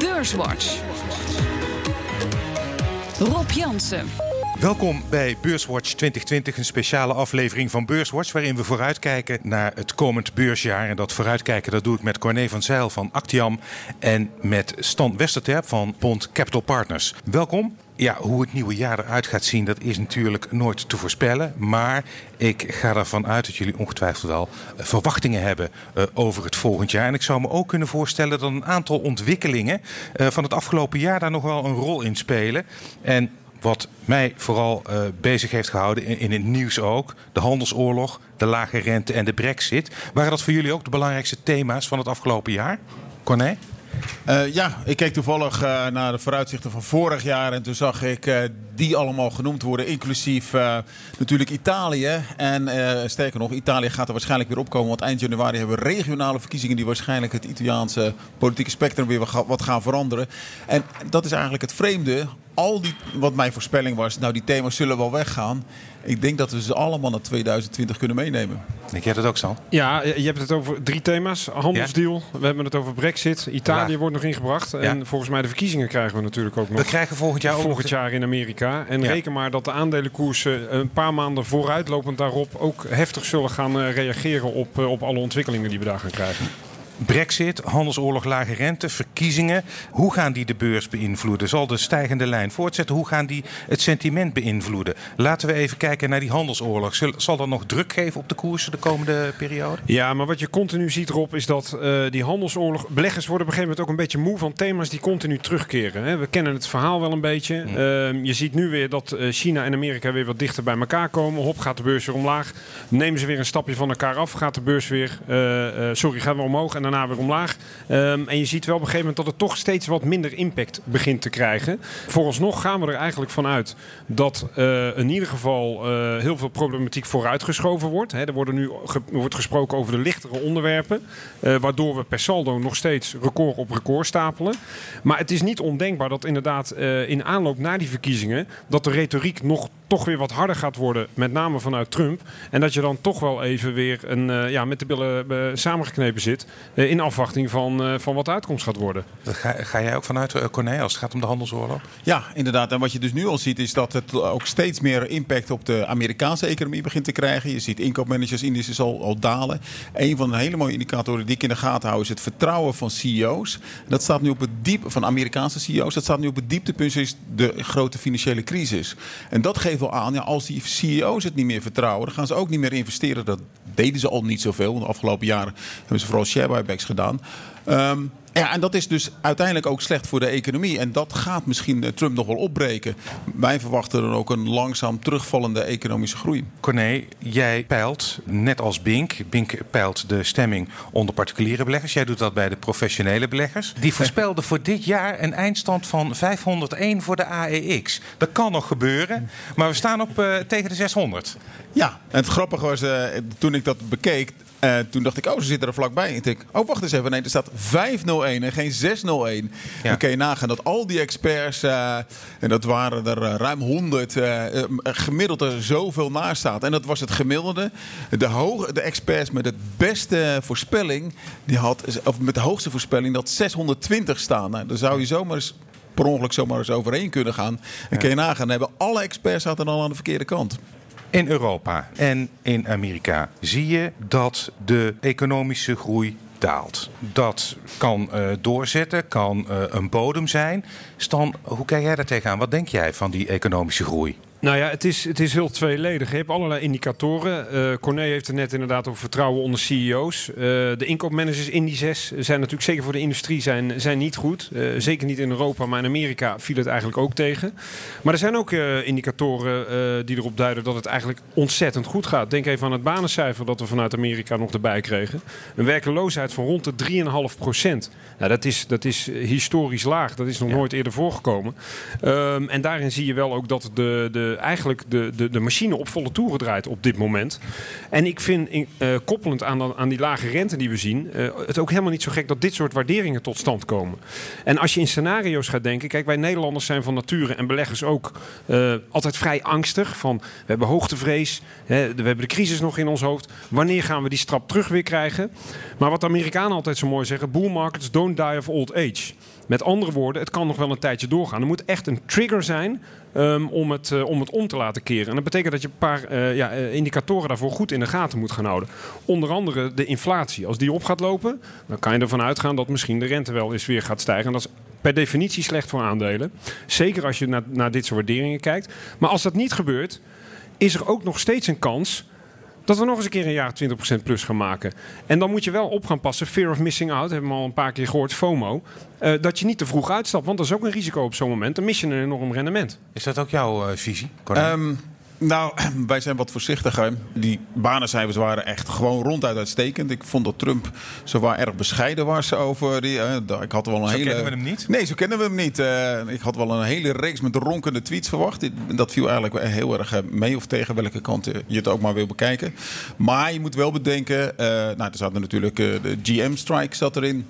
Beurswatch. Rob Jansen. Welkom bij Beurswatch 2020, een speciale aflevering van Beurswatch... waarin we vooruitkijken naar het komend beursjaar. En dat vooruitkijken dat doe ik met Corné van Zijl van Actiam... en met Stan Westerterp van Pont Capital Partners. Welkom. Ja, hoe het nieuwe jaar eruit gaat zien, dat is natuurlijk nooit te voorspellen. Maar ik ga ervan uit dat jullie ongetwijfeld wel eh, verwachtingen hebben uh, over het volgend jaar. En ik zou me ook kunnen voorstellen dat een aantal ontwikkelingen uh, van het afgelopen jaar daar nog wel een rol in spelen. En wat mij vooral bezig heeft gehouden, in, in, het nieuws ook, de handelsoorlog, de lage rente en de brexit. Waren dat voor jullie ook de belangrijkste thema's van het afgelopen jaar? Corné? Uh, ja, ik keek toevallig uh, naar de vooruitzichten van vorig jaar. En toen zag ik uh, die allemaal genoemd worden. Inclusief natuurlijk Italië. En sterker nog, Italië gaat er waarschijnlijk weer opkomen. Want eind januari hebben we regionale verkiezingen. Die waarschijnlijk het Italiaanse politieke spectrum weer wat gaan veranderen. En dat is eigenlijk het vreemde. Al die, wat mijn voorspelling was, nou die thema's zullen wel weggaan. Ik denk dat we ze allemaal naar 2020 kunnen meenemen. Denk jij dat ook, Stan? Ja, je hebt het over drie thema's. Handelsdeal, ja? we hebben het over brexit. Italië ja. wordt nog ingebracht. Ja. En volgens mij de verkiezingen krijgen we natuurlijk ook nog. We krijgen volgend jaar ook Volgend jaar in Amerika. En reken maar dat de aandelenkoersen een paar maanden vooruitlopend daarop... ook heftig zullen gaan reageren op, op alle ontwikkelingen die we daar gaan krijgen. Brexit, handelsoorlog, lage rente, verkiezingen. Hoe gaan die de beurs beïnvloeden? Zal de stijgende lijn voortzetten? Hoe gaan die het sentiment beïnvloeden? Laten we even kijken naar die handelsoorlog. Zal dat nog druk geven op de koersen de komende periode? Ja, maar wat je continu ziet, Rob, is dat uh, die handelsoorlog... Beleggers worden op een gegeven moment ook een beetje moe van thema's die continu terugkeren. Hè? We kennen het verhaal wel een beetje. Mm. Uh, je ziet nu weer dat China en Amerika weer wat dichter bij elkaar komen. Hop, gaat de beurs weer omlaag. Nemen ze weer een stapje van elkaar af, gaat de beurs weer... Uh, sorry, gaat weer omhoog en daarna weer omlaag. Um, en je ziet wel op een gegeven moment dat het toch steeds wat minder impact begint te krijgen. Vooralsnog gaan we er eigenlijk vanuit dat uh, in ieder geval uh, heel veel problematiek vooruitgeschoven wordt. He, er worden nu wordt gesproken over de lichtere onderwerpen. Uh, waardoor we per saldo nog steeds record op record stapelen. Maar het is niet ondenkbaar dat inderdaad in aanloop naar die verkiezingen... dat de retoriek nog toch weer wat harder gaat worden. Met name vanuit Trump. En dat je dan toch wel even weer een, ja, met de billen samengeknepen zit... in afwachting van, uh, van wat de uitkomst gaat worden. Ga, ga jij ook vanuit, uh, Corné, als het gaat om de handelsoorlog? Ja, inderdaad. En wat je dus nu al ziet, is dat het ook steeds meer impact op de Amerikaanse economie begint te krijgen. Je ziet inkoopmanagersindices al, al dalen. Een van de hele mooie indicatoren die ik in de gaten hou, is het vertrouwen van CEO's. Dat staat nu op het diep van Amerikaanse CEO's. Dat staat nu op het dieptepunt sinds de grote financiële crisis. En dat geeft wel aan, ja, als die CEO's het niet meer vertrouwen, dan gaan ze ook niet meer investeren. Dat deden ze al niet zoveel. De afgelopen jaren hebben ze vooral share gedaan. Um, ja, en dat is dus uiteindelijk ook slecht voor de economie. En dat gaat misschien Trump nog wel opbreken. Wij verwachten dan ook een langzaam terugvallende economische groei. Corné, jij peilt, net als Bink, Bink peilt de stemming onder particuliere beleggers. Jij doet dat bij de professionele beleggers. Die voorspelden voor dit jaar een eindstand van 501 voor de AEX. Dat kan nog gebeuren, maar we staan op uh, tegen de 600. Ja, en het grappige was, uh, toen ik dat bekeek, uh, toen dacht ik, oh, ze zitten er vlakbij. En ik denk, oh, wacht eens even. Nee, er staat 501 en geen 601. Ja. Dan kun je nagaan dat al die experts, uh, en dat waren er uh, ruim 100, gemiddeld er zoveel naast staat. En dat was het gemiddelde. De, hoge, de experts met het beste voorspelling, die had, of met de hoogste voorspelling, dat 620 staan. Nou, dan zou je zomaar eens per ongeluk zomaar eens overheen kunnen gaan. En ja. kun je nagaan, hebben alle experts zaten dan aan de verkeerde kant. In Europa en in Amerika zie je dat de economische groei daalt. Dat kan uh, doorzetten, kan uh, een bodem zijn. Stan, hoe kijk jij daar tegenaan? Wat denk jij van die economische groei? Nou ja, het is, het is heel tweeledig. Je hebt allerlei indicatoren. Uh, Corné heeft het net inderdaad over vertrouwen onder CEO's. Uh, de inkoopmanagersindices zijn natuurlijk zeker voor de industrie zijn, zijn niet goed. Uh, zeker niet in Europa, maar in Amerika viel het eigenlijk ook tegen. Maar er zijn ook indicatoren die erop duiden dat het eigenlijk ontzettend goed gaat. Denk even aan het banencijfer dat we vanuit Amerika nog erbij kregen. Een werkeloosheid van rond de 3,5 procent. Nou, dat is, dat is historisch laag. Dat is nog ja. nooit eerder voorgekomen. Um, en daarin zie je wel ook dat de de, eigenlijk de, de, de machine op volle toeren draait op dit moment. En ik vind, uh, koppelend aan, aan die lage rente die we zien, uh, het ook helemaal niet zo gek dat dit soort waarderingen tot stand komen. En als je in scenario's gaat denken, kijk, wij Nederlanders zijn van nature en beleggers ook uh, altijd vrij angstig. Van we hebben hoogtevrees, hè, we hebben de crisis nog in ons hoofd. Wanneer gaan we die strap terug weer krijgen? Maar wat de Amerikanen altijd zo mooi zeggen: bull markets don't die of old age. Met andere woorden, het kan nog wel een tijdje doorgaan. Er moet echt een trigger zijn um, om, het, uh, om het om te laten keren. En dat betekent dat je een paar uh, ja, indicatoren daarvoor goed in de gaten moet gaan houden. Onder andere de inflatie. Als die op gaat lopen, dan kan je ervan uitgaan dat misschien de rente wel eens weer gaat stijgen. En dat is per definitie slecht voor aandelen. Zeker als je naar, naar dit soort waarderingen kijkt. Maar als dat niet gebeurt, is er ook nog steeds een kans dat we nog eens een keer een jaar 20% plus gaan maken. En dan moet je wel op gaan passen. Fear of missing out, hebben we al een paar keer gehoord, FOMO. Uh, dat je niet te vroeg uitstapt, want dat is ook een risico op zo'n moment. Dan mis je een enorm rendement. Is dat ook jouw uh, visie? Um, nou, wij zijn wat voorzichtiger. Die banencijfers waren echt gewoon ronduit uitstekend. Ik vond dat Trump zo waar erg bescheiden was over die. Uh, ik had wel een zo hele. kennen we hem niet? Nee, zo kennen we hem niet. Uh, ik had wel een hele reeks met ronkende tweets verwacht. Dat viel eigenlijk heel erg mee of tegen welke kant je het ook maar wil bekijken. Maar je moet wel bedenken. Uh, nou, er zaten natuurlijk de GM-strike zat erin.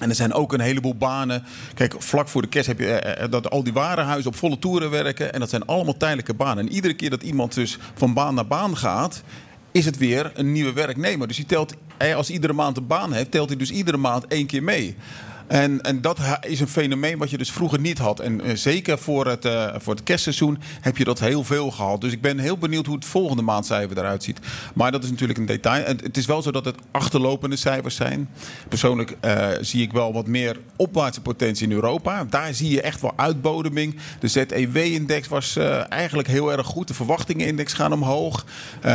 En er zijn ook een heleboel banen. Kijk, vlak voor de kerst heb je eh, dat al die warenhuizen op volle toeren werken. En dat zijn allemaal tijdelijke banen. En iedere keer dat iemand dus van baan naar baan gaat, is het weer een nieuwe werknemer. Dus die telt, als iedere maand een baan heeft, telt hij dus iedere maand één keer mee. En, en dat is een fenomeen wat je dus vroeger niet had. En uh, zeker voor het, uh, voor het kerstseizoen heb je dat heel veel gehad. Dus ik ben heel benieuwd hoe het volgende maandcijfer eruit ziet. Maar dat is natuurlijk een detail. Het is wel zo dat het achterlopende cijfers zijn. Persoonlijk uh, zie ik wel wat meer opwaartse potentie in Europa. Daar zie je echt wel uitbodeming. De ZEW-index was eigenlijk heel erg goed. De verwachtingenindex gaan omhoog.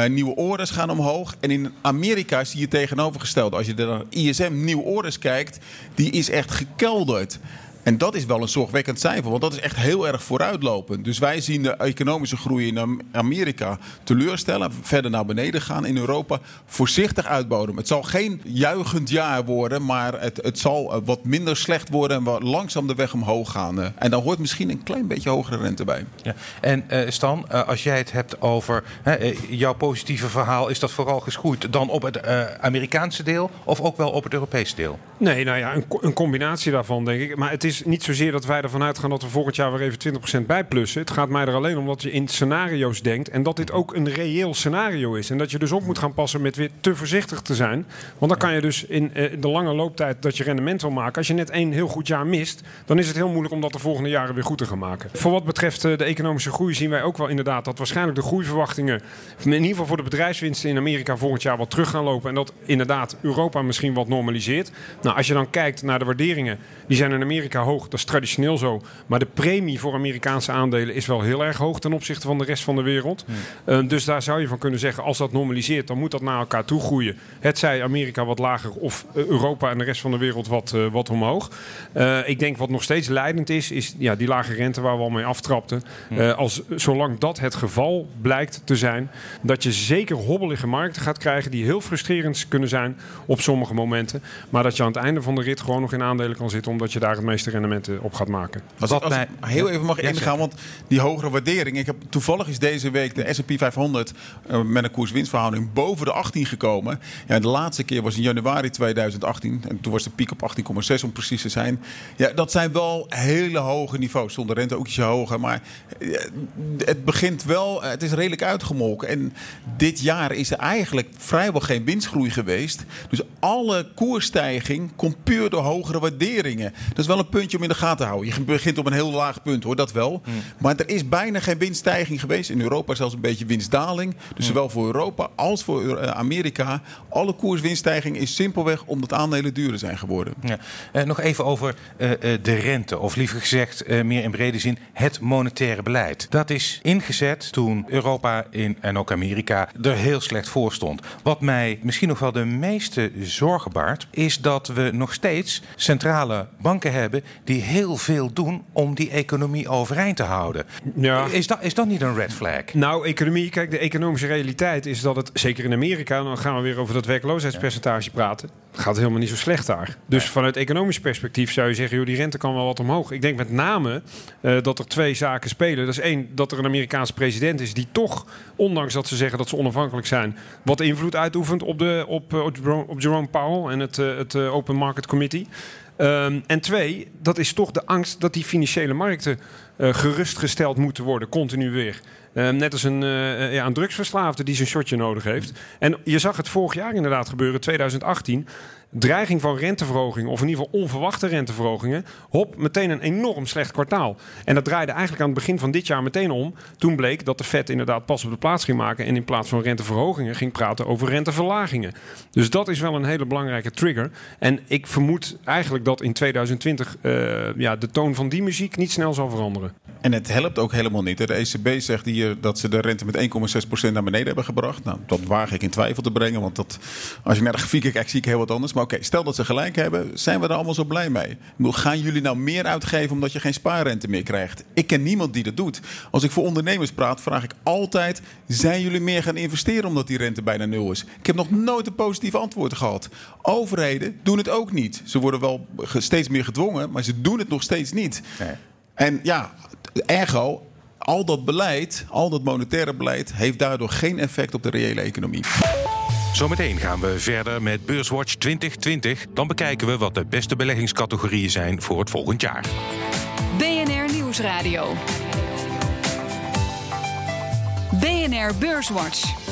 nieuwe orders gaan omhoog. En in Amerika zie je tegenovergesteld. Als je naar ISM nieuwe orders kijkt, die is echt echt gekelderd. En dat is wel een zorgwekkend cijfer, want dat is echt heel erg vooruitlopend. Dus wij zien de economische groei in Amerika teleurstellen, verder naar beneden gaan. In Europa voorzichtig uitboden. Het zal geen juichend jaar worden, maar het, het zal eh, wat minder slecht worden en wat langzaam de weg omhoog gaan. Eh. En dan hoort misschien een klein beetje hogere rente bij. Ja. En uh, Stan, uh, als jij het hebt over uh, jouw positieve verhaal, is dat vooral geschoeid dan op het Amerikaanse deel of ook wel op het Europese deel? Nee, nou ja, een, een combinatie daarvan denk ik. Maar het is niet zozeer dat wij ervan uitgaan dat we volgend jaar weer even 20% bijplussen. Het gaat mij er alleen om dat je in scenario's denkt en dat dit ook een reëel scenario is. En dat je dus op moet gaan passen met weer te voorzichtig te zijn. Want dan kan je dus in de lange looptijd dat je rendement wil maken. Als je net één heel goed jaar mist, dan is het heel moeilijk om dat de volgende jaren weer goed te gaan maken. Voor wat betreft de economische groei zien wij ook wel inderdaad dat waarschijnlijk de groeiverwachtingen, in ieder geval voor de bedrijfswinsten in Amerika volgend jaar wat terug gaan lopen. En dat inderdaad Europa misschien wat normaliseert. Nou, als je dan kijkt naar de waarderingen, die zijn in Amerika hoog. Dat is traditioneel zo. Maar de premie voor Amerikaanse aandelen is wel heel erg hoog ten opzichte van de rest van de wereld. Uh, dus daar zou je van kunnen zeggen, als dat normaliseert, dan moet dat naar elkaar toe groeien. Het zij Amerika wat lager of uh, Europa en de rest van de wereld wat, uh, wat omhoog. ik denk wat nog steeds leidend is, is ja, die lage rente waar we al mee aftrapten. als, zolang dat het geval blijkt te zijn, dat je zeker hobbelige markten gaat krijgen die heel frustrerend kunnen zijn op sommige momenten. Maar dat je aan het einde van de rit gewoon nog in aandelen kan zitten, omdat je daar het meeste rendementen op gaat maken. Als, als, als ik heel even mag ingaan, want die hogere waardering. Ik heb, toevallig is deze week de S&P 500 uh, met een koers-winstverhouding boven de 18 gekomen. Ja, de laatste keer was in januari 2018. En toen was de piek op 18,6 om precies te zijn. Ja, dat zijn wel hele hoge niveaus. Zonder rente ook ietsje hoger. Maar uh, het begint wel, uh, het is redelijk uitgemolken. En dit jaar is er eigenlijk vrijwel geen winstgroei geweest. Dus alle koersstijging komt puur door hogere waarderingen. Dat is wel een puntje om in de gaten te houden. Je begint op een heel laag punt hoor, dat wel. Mm. Maar er is bijna geen winststijging geweest. In Europa zelfs een beetje winstdaling. Dus mm. zowel voor Europa als voor Amerika. Alle koerswinststijging is simpelweg omdat aandelen duurder zijn geworden. Ja. Uh, nog even over uh, de rente. Of liever gezegd, uh, meer in brede zin, het monetaire beleid. Dat is ingezet toen Europa in, en ook Amerika er heel slecht voor stond. Wat mij misschien nog wel de meeste zorgen baart, is dat we nog steeds centrale banken hebben die heel veel doen om die economie overeind te houden. Ja. Is, dat, is dat niet een red flag? Nou, economie, kijk, de economische realiteit is dat het, zeker in Amerika, dan gaan we weer over dat werkloosheidspercentage praten. Gaat helemaal niet zo slecht daar. Dus vanuit economisch perspectief zou je zeggen, joh, die rente kan wel wat omhoog. Ik denk met name eh, dat er twee zaken spelen. Dat is één, dat er een Amerikaanse president is die toch, ondanks dat ze zeggen dat ze onafhankelijk zijn, wat invloed uitoefent op, de, op, eh, op Jerome- op Jerome Powell en het, eh, het Open Market Committee. Ehm, en twee, dat is toch de angst dat die financiële markten eh, gerustgesteld moeten worden, continu weer. Ehm, net als een, eh, ja, een drugsverslaafde die zijn shotje nodig heeft. En je zag het vorig jaar inderdaad gebeuren, 2018. Dreiging van renteverhogingen, of in ieder geval onverwachte renteverhogingen. Hop, meteen een enorm slecht kwartaal. En dat draaide eigenlijk aan het begin van dit jaar meteen om. Toen bleek dat de Fed inderdaad pas op de plaats ging maken. En in plaats van renteverhogingen ging praten over renteverlagingen. Dus dat is wel een hele belangrijke trigger. En ik vermoed eigenlijk dat in 2020 eh, ja, de toon van die muziek niet snel zal veranderen. En het helpt ook helemaal niet. De ECB zegt hier dat ze de rente met 1,6% naar beneden hebben gebracht. Nou, dat waag ik in twijfel te brengen. Want dat, als je naar de grafieken kijkt, zie ik heel wat anders. Maar oké, stel dat ze gelijk hebben, zijn we er allemaal zo blij mee? Gaan jullie nou meer uitgeven omdat je geen spaarrente meer krijgt? Ik ken niemand die dat doet. Als ik voor ondernemers praat, vraag ik altijd: zijn jullie meer gaan investeren omdat die rente bijna nul is? Ik heb nog nooit een positief antwoord gehad. Overheden doen het ook niet. Ze worden wel steeds meer gedwongen, maar ze doen het nog steeds niet. Nee. En ja, ergo, al dat beleid, al dat monetaire beleid, heeft daardoor geen effect op de reële economie. Zometeen gaan we verder met Beurswatch 2020. Dan bekijken we wat de beste beleggingscategorieën zijn voor het volgend jaar. BNR Nieuwsradio. BNR Beurswatch.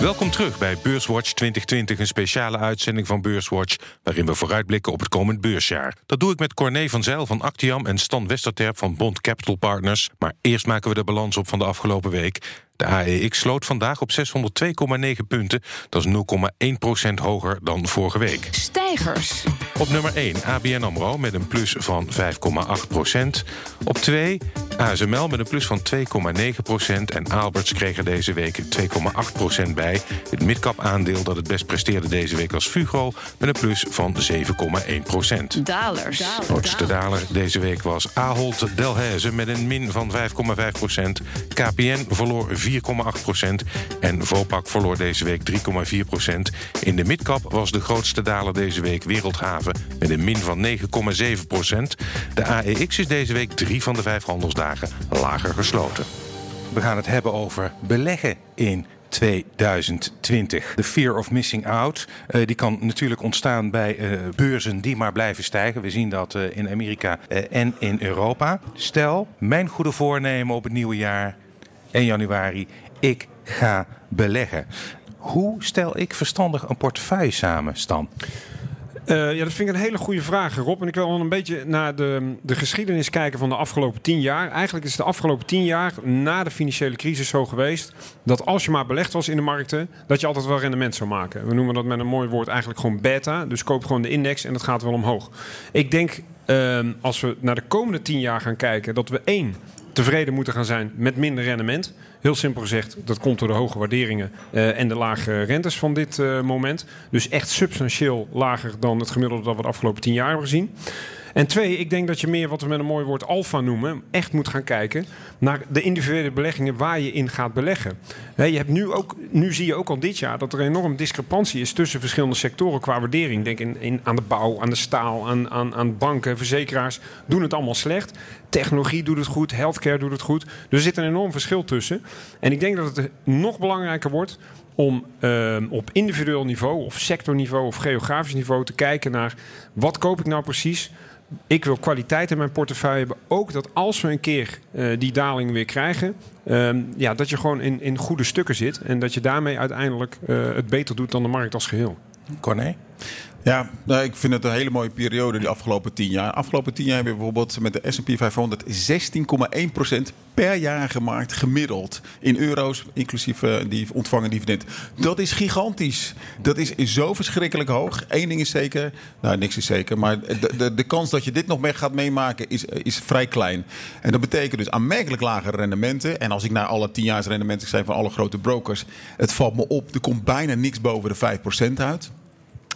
Welkom terug bij Beurswatch 2020, een speciale uitzending van Beurswatch... waarin we vooruitblikken op het komend beursjaar. Dat doe ik met Corné van Zijl van Actiam en Stan Westerterp van Bond Capital Partners. Maar eerst maken we de balans op van de afgelopen week. De AEX sloot vandaag op 602,9 punten. Dat is 0,1% hoger dan vorige week. Stijgers. Op nummer 1 ABN AMRO met een plus van 5,8 procent. Op 2 ASML met een plus van 2,9 procent. En Alberts kreeg er deze week 2,8 procent bij. Het midcap aandeel dat het best presteerde deze week was Fugro... met een plus van 7,1 procent. Dalers. Grootste daler deze week was Ahold Delhaize met een min van 5,5 procent. KPN verloor 4,8 procent. En Vopak verloor deze week 3,4 procent. In de midcap was de grootste daler deze week Wereldhaven met een min van 9,7 procent. De AEX is deze week drie van de vijf handelsdagen lager gesloten. We gaan het hebben over beleggen in 2020. De fear of missing out. eh, die kan natuurlijk ontstaan bij eh, beurzen die maar blijven stijgen. We zien dat eh, in Amerika en in Europa. Stel, mijn goede voornemen op het nieuwe jaar 1 januari. Ik ga beleggen. Hoe stel ik verstandig een portefeuille samen, Stan? Eh, ja, dat vind ik een hele goede vraag, Rob. En ik wil wel een beetje naar de, de geschiedenis kijken van de afgelopen tien jaar. Eigenlijk is de afgelopen tien jaar na de financiële crisis zo geweest... dat als je maar belegd was in de markten, dat je altijd wel rendement zou maken. We noemen dat met een mooi woord eigenlijk gewoon beta. Dus koop gewoon de index en dat gaat wel omhoog. Ik denk, ehm, als we naar de komende tien jaar gaan kijken... dat we één, tevreden moeten gaan zijn met minder rendement... Heel simpel gezegd, dat komt door de hoge waarderingen eh, en de lage rentes van dit eh, moment. Dus echt substantieel lager dan het gemiddelde dat we de afgelopen tien jaar hebben gezien. En twee, ik denk dat je meer wat we met een mooi woord alfa noemen, echt moet gaan kijken naar de individuele beleggingen waar je in gaat beleggen. Je hebt nu, ook, nu zie je ook al dit jaar dat er een enorm discrepantie is tussen verschillende sectoren qua waardering. Denk in, aan de bouw, aan de staal, aan, aan, aan banken, verzekeraars doen het allemaal slecht. Technologie doet het goed, healthcare doet het goed. Dus er zit een enorm verschil tussen. En ik denk dat het nog belangrijker wordt om eh, op individueel niveau of sectorniveau of geografisch niveau te kijken naar wat koop ik nou precies. Ik wil kwaliteit in mijn portefeuille hebben. Ook dat als we een keer eh, die daling weer krijgen, ehm, ja, dat je gewoon in, in goede stukken zit. En dat je daarmee uiteindelijk eh, het beter doet dan de markt als geheel. Corné? Ja, nou, ik vind het een hele mooie periode die afgelopen tien jaar. Afgelopen tien jaar hebben we bijvoorbeeld met de S&P 500 16,1% per jaar gemaakt gemiddeld. In euro's, inclusief eh, die ontvangen dividend. Dat is gigantisch. Dat is zo verschrikkelijk hoog. Eén ding is zeker, nou niks is zeker, maar de, de, de kans dat je dit nog mee gaat meemaken is, is vrij klein. En dat betekent dus aanmerkelijk lagere rendementen. En als ik naar alle tienjaarsrendementen zijn van alle grote brokers, het valt me op, er komt bijna niks boven de 5% uit.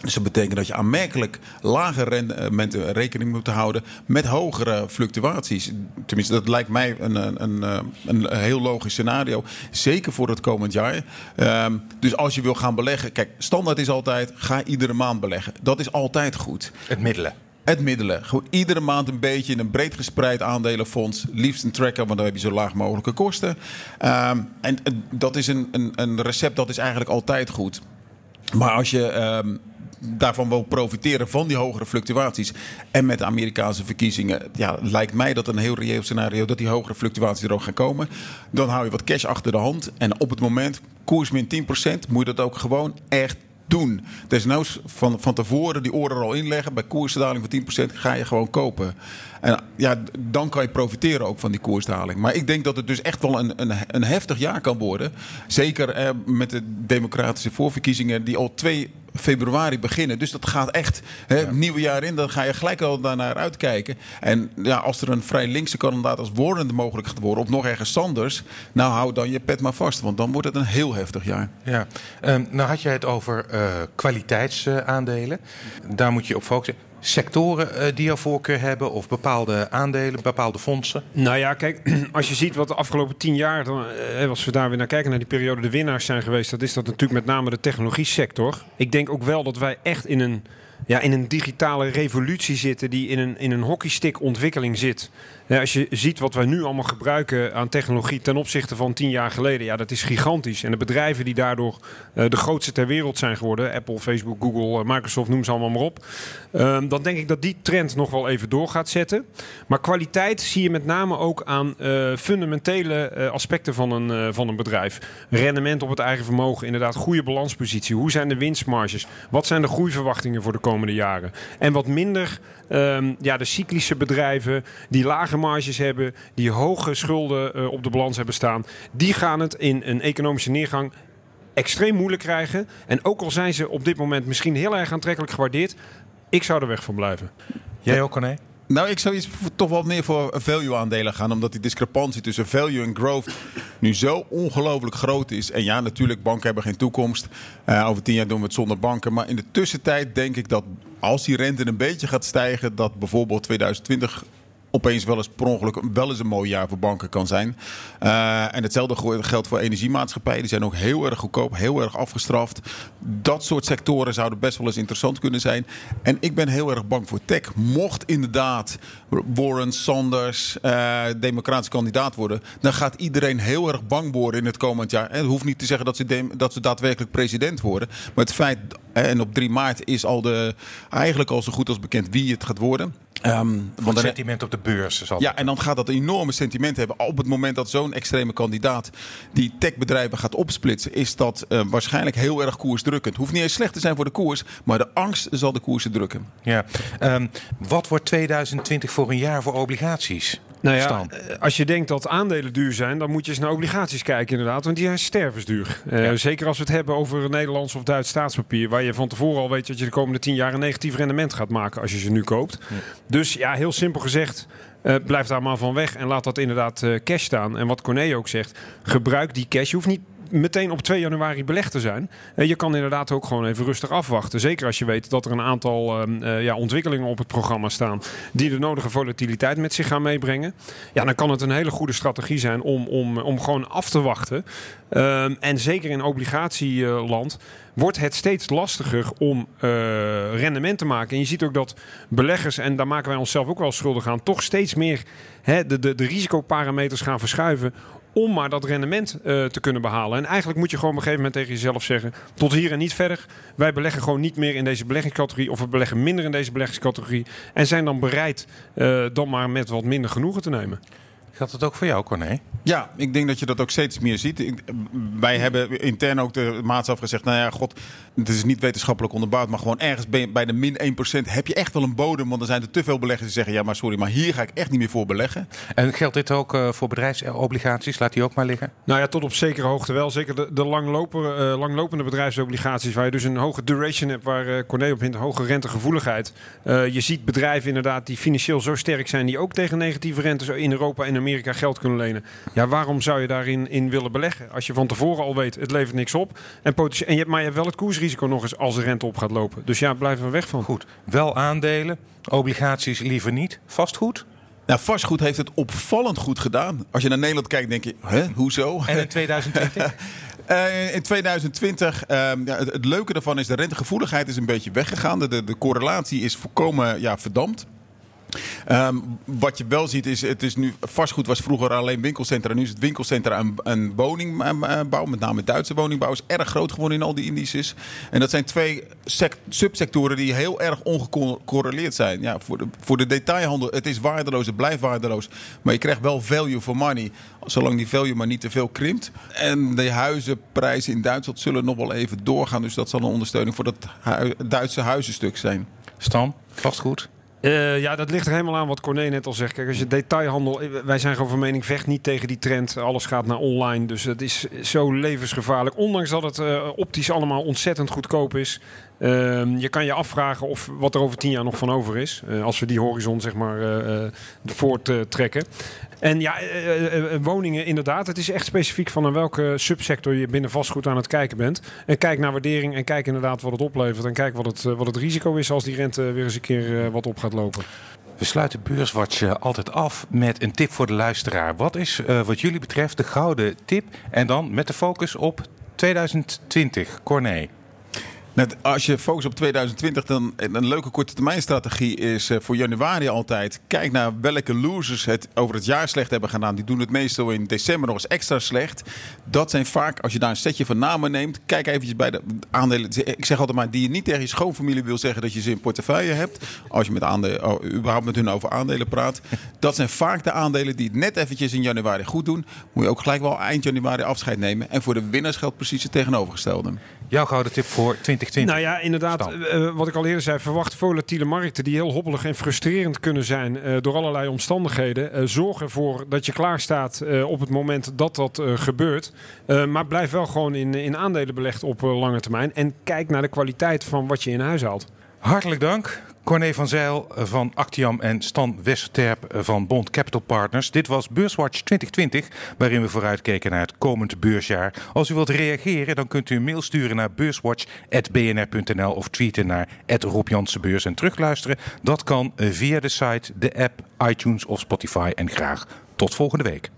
Dus dat betekent dat je aanmerkelijk lage rendementen rekening moet houden met hogere fluctuaties. Tenminste, dat lijkt mij een, een, een, een heel logisch scenario. Zeker voor het komend jaar. Um, dus als je wil gaan beleggen, kijk, standaard is altijd: ga iedere maand beleggen. Dat is altijd goed. Het middelen. Het middelen. Gewoon iedere maand een beetje in een breed gespreid aandelenfonds. Liefst een tracker, want dan heb je zo laag mogelijke kosten. Um, en dat is een, een, een recept dat is eigenlijk altijd goed. Maar als je um, daarvan wil profiteren van die hogere fluctuaties. En met de Amerikaanse verkiezingen, ja, lijkt mij dat een heel reëel scenario dat die hogere fluctuaties er ook gaan komen. Dan hou je wat cash achter de hand. En op het moment, koers min 10%, moet je dat ook gewoon echt doen. Desnoods van, van tevoren die oren al inleggen. Bij koersdaling van 10% ga je gewoon kopen. En ja, dan kan je profiteren ook van die koersdaling. Maar ik denk dat het dus echt wel een, een, een heftig jaar kan worden. Zeker eh, met de democratische voorverkiezingen die al twee februari beginnen. Dus dat gaat echt hè, ja. nieuwe jaar in. Dan ga je gelijk al daarnaar uitkijken. En ja, als er een vrij linkse kandidaat als Warren mogelijk gaat worden... of nog ergens Sanders... nou hou dan je pet maar vast. Want dan wordt het een heel heftig jaar. Ja, um, nou had jij het over uh, kwaliteitsaandelen. Daar moet je op focussen sectoren uh, die jouw voorkeur hebben of bepaalde aandelen, bepaalde fondsen? Nou ja, kijk, als je ziet wat de afgelopen tien jaar, dan, uh, als we daar weer naar kijken, naar die periode de winnaars zijn geweest, dat is dat natuurlijk met name de technologie sector. Ik denk ook wel dat wij echt in een, ja, in een digitale revolutie zitten die in een, in een hockeystick ontwikkeling zit. Als je ziet wat wij nu allemaal gebruiken aan technologie ten opzichte van tien jaar geleden, ja, dat is gigantisch. En de bedrijven die daardoor uh, de grootste ter wereld zijn geworden, Apple, Facebook, Google, Microsoft, noem ze allemaal maar op. Um, dan denk ik dat die trend nog wel even door gaat zetten. Maar kwaliteit zie je met name ook aan uh, fundamentele aspecten van een, van een bedrijf. Rendement op het eigen vermogen, inderdaad, goede balanspositie. Hoe zijn de winstmarges? Wat zijn de groeiverwachtingen voor de komende jaren? En wat minder um, ja, de cyclische bedrijven die lage marges hebben, die hoge schulden uh, op de balans hebben staan, die gaan het in een economische neergang extreem moeilijk krijgen. En ook al zijn ze op dit moment misschien heel erg aantrekkelijk gewaardeerd, ik zou er weg van blijven. Jij ook, Corné? Nou, ik zou iets toch wel meer voor value-aandelen gaan. Omdat die discrepantie tussen value en growth nu zo ongelooflijk groot is. En ja, natuurlijk, banken hebben geen toekomst. Uh, over tien jaar doen we het zonder banken. Maar in de tussentijd denk ik dat als die rente een beetje gaat stijgen... dat bijvoorbeeld 2020 opeens wel eens per ongeluk wel eens een mooi jaar voor banken kan zijn. Uh, en hetzelfde geldt voor energiemaatschappijen. Die zijn ook heel erg goedkoop, heel erg afgestraft. Dat soort sectoren zouden best wel eens interessant kunnen zijn. En ik ben heel erg bang voor tech. Mocht inderdaad Warren Sanders uh, democratisch kandidaat worden, dan gaat iedereen heel erg bang worden in het komend jaar. En het hoeft niet te zeggen dat ze, dat ze daadwerkelijk president worden. Maar het feit, en op 3 maart is al de, eigenlijk al zo goed als bekend wie het gaat worden. Um, want sentiment op de beurs. Zal ja, en dan gaat dat een enorme sentiment hebben. Op het moment dat zo'n extreme kandidaat die techbedrijven gaat opsplitsen, is dat uh, waarschijnlijk heel erg koersdrukkend. Hoeft niet eens slecht te zijn voor de koers, maar de angst zal de koersen drukken. Ja. Um, wat wordt 2020 voor een jaar voor obligaties? Nou ja, Staan. als je denkt dat aandelen duur zijn, dan moet je eens naar obligaties kijken inderdaad. Want die zijn stervensduur. Ja. Uh, zeker als we het hebben over Nederlands of Duits staatspapier. Waar je van tevoren al weet dat je de komende tien jaar een negatief rendement gaat maken als je ze nu koopt. Ja. Dus ja, heel simpel gezegd, uh, blijf daar maar van weg en laat dat inderdaad uh, cash staan. En wat Corné ook zegt, gebruik die cash. Je hoeft niet meteen op 2 januari belegd te zijn. Uh, je kan inderdaad ook gewoon even rustig afwachten. Zeker als je weet dat er een aantal uh, ja, ontwikkelingen op het programma staan die de nodige volatiliteit met zich gaan meebrengen. Ja, dan kan het een hele goede strategie zijn om, om, om gewoon af te wachten. Uh, en zeker in obligatieland wordt het steeds lastiger om uh, rendement te maken. En je ziet ook dat beleggers, en daar maken wij onszelf ook wel schuldig aan, toch steeds meer hè, de, de, de risicoparameters gaan verschuiven om maar dat rendement uh, te kunnen behalen. En eigenlijk moet je gewoon op een gegeven moment tegen jezelf zeggen: tot hier en niet verder. Wij beleggen gewoon niet meer in deze beleggingscategorie, of we beleggen minder in deze beleggingscategorie. En zijn dan bereid uh, dan maar met wat minder genoegen te nemen. Geldt dat ook voor jou, Corné? Ja, ik denk dat je dat ook steeds meer ziet. Ik, wij hebben intern ook de maatstaf gezegd... nou ja, god, het is niet wetenschappelijk onderbouwd... maar gewoon ergens bij de min 1% heb je echt wel een bodem... want er zijn er te veel beleggers die zeggen... ja, maar sorry, maar hier ga ik echt niet meer voor beleggen. En geldt dit ook uh, voor bedrijfsobligaties? Laat die ook maar liggen? Nou ja, tot op zekere hoogte wel. Zeker de, uh, langlopende bedrijfsobligaties... waar je dus een hoge duration hebt... waar uh, Corné op hint, hoge rentegevoeligheid. je ziet bedrijven inderdaad die financieel zo sterk zijn... die ook tegen negatieve rentes in Europa en Amerika geld kunnen lenen. Ja, waarom zou je daarin in willen beleggen? Als je van tevoren al weet, het levert niks op. En, potentieel- en je, hebt- maar je hebt wel het koersrisico nog eens als de rente op gaat lopen. Dus ja, blijf er weg van. Goed, wel aandelen, obligaties liever niet. Vastgoed? Nou, vastgoed heeft het opvallend goed gedaan. Als je naar Nederland kijkt, denk je, hè, hoezo? En in 2020? Eh, in 2020, ehm, ja, het, het leuke daarvan is de rentegevoeligheid is een beetje weggegaan. De, de, de correlatie is volkomen ja, verdampt. Ehm, wat je wel ziet is, het is nu, vastgoed was vroeger alleen winkelcentra. Nu is het winkelcentra en, en woningbouw, met name Duitse woningbouw, is erg groot geworden in al die indices. En dat zijn twee sec- subsectoren die heel erg ongecorreleerd zijn. Ja, voor, de, voor de detailhandel, het is waardeloos, het blijft waardeloos. Maar je krijgt wel value for money, zolang die value maar niet te veel krimpt. En de huizenprijzen in Duitsland zullen nog wel even doorgaan. Dus dat zal een ondersteuning voor dat Duitse huizenstuk zijn. Stan, vastgoed? Eh, ja, dat ligt er helemaal aan wat Corné net al zegt. Kijk, als je detailhandel... eh, Wij zijn gewoon van mening, vecht niet tegen die trend. Alles gaat naar online, dus het is zo levensgevaarlijk. Ondanks dat het eh, optisch allemaal ontzettend goedkoop is. Ehm, je kan je afvragen of wat er over tien jaar nog van over is. eh, als we die horizon zeg maar eh, eh, voorttrekken. En ja, woningen inderdaad. Het is echt specifiek van aan welke subsector je binnen vastgoed aan het kijken bent. En kijk naar waardering en kijk inderdaad wat het oplevert. En kijk wat het, wat het risico is als die rente weer eens een keer wat op gaat lopen. We sluiten Beurswatch altijd af met een tip voor de luisteraar. Wat is wat jullie betreft de gouden tip? En dan met de focus op 2020. Corné. Als je focust op 2020, dan een leuke korte termijn strategie is eh, voor januari altijd. Kijk naar welke losers het over het jaar slecht hebben gedaan. Die doen het meestal in december nog eens extra slecht. Dat zijn vaak, als je daar een setje van namen neemt, kijk eventjes bij de aandelen. Ik zeg altijd maar, die je niet tegen je schoonfamilie wil zeggen dat je ze in portefeuille hebt. Als je met aandelen, oh, überhaupt met hun over aandelen praat. Dat zijn vaak de aandelen die het net eventjes in januari goed doen. Moet je ook gelijk wel eind januari afscheid nemen. En voor de winnaars geldt precies het tegenovergestelde. Jouw gouden tip voor 2020. Nou ja, inderdaad. Stan. eh, wat ik al eerder zei, verwacht volatiele markten die heel hobbelig en frustrerend kunnen zijn eh, door allerlei omstandigheden. Eh, zorg ervoor dat je klaar staat eh, op het moment dat dat eh, gebeurt. Eh, maar blijf wel gewoon in, in aandelen belegd op eh, lange termijn. En kijk naar de kwaliteit van wat je in huis haalt. Hartelijk dank. Corné van Zijl van Actiam en Stan Westerterp van Bond Capital Partners. Dit was Beurswatch 2020, waarin we vooruitkeken naar het komend beursjaar. Als u wilt reageren, dan kunt u een mail sturen naar beurswatch.bnr.nl of tweeten naar Rob en terugluisteren. Dat kan via de site, de app, iTunes of Spotify. En graag tot volgende week.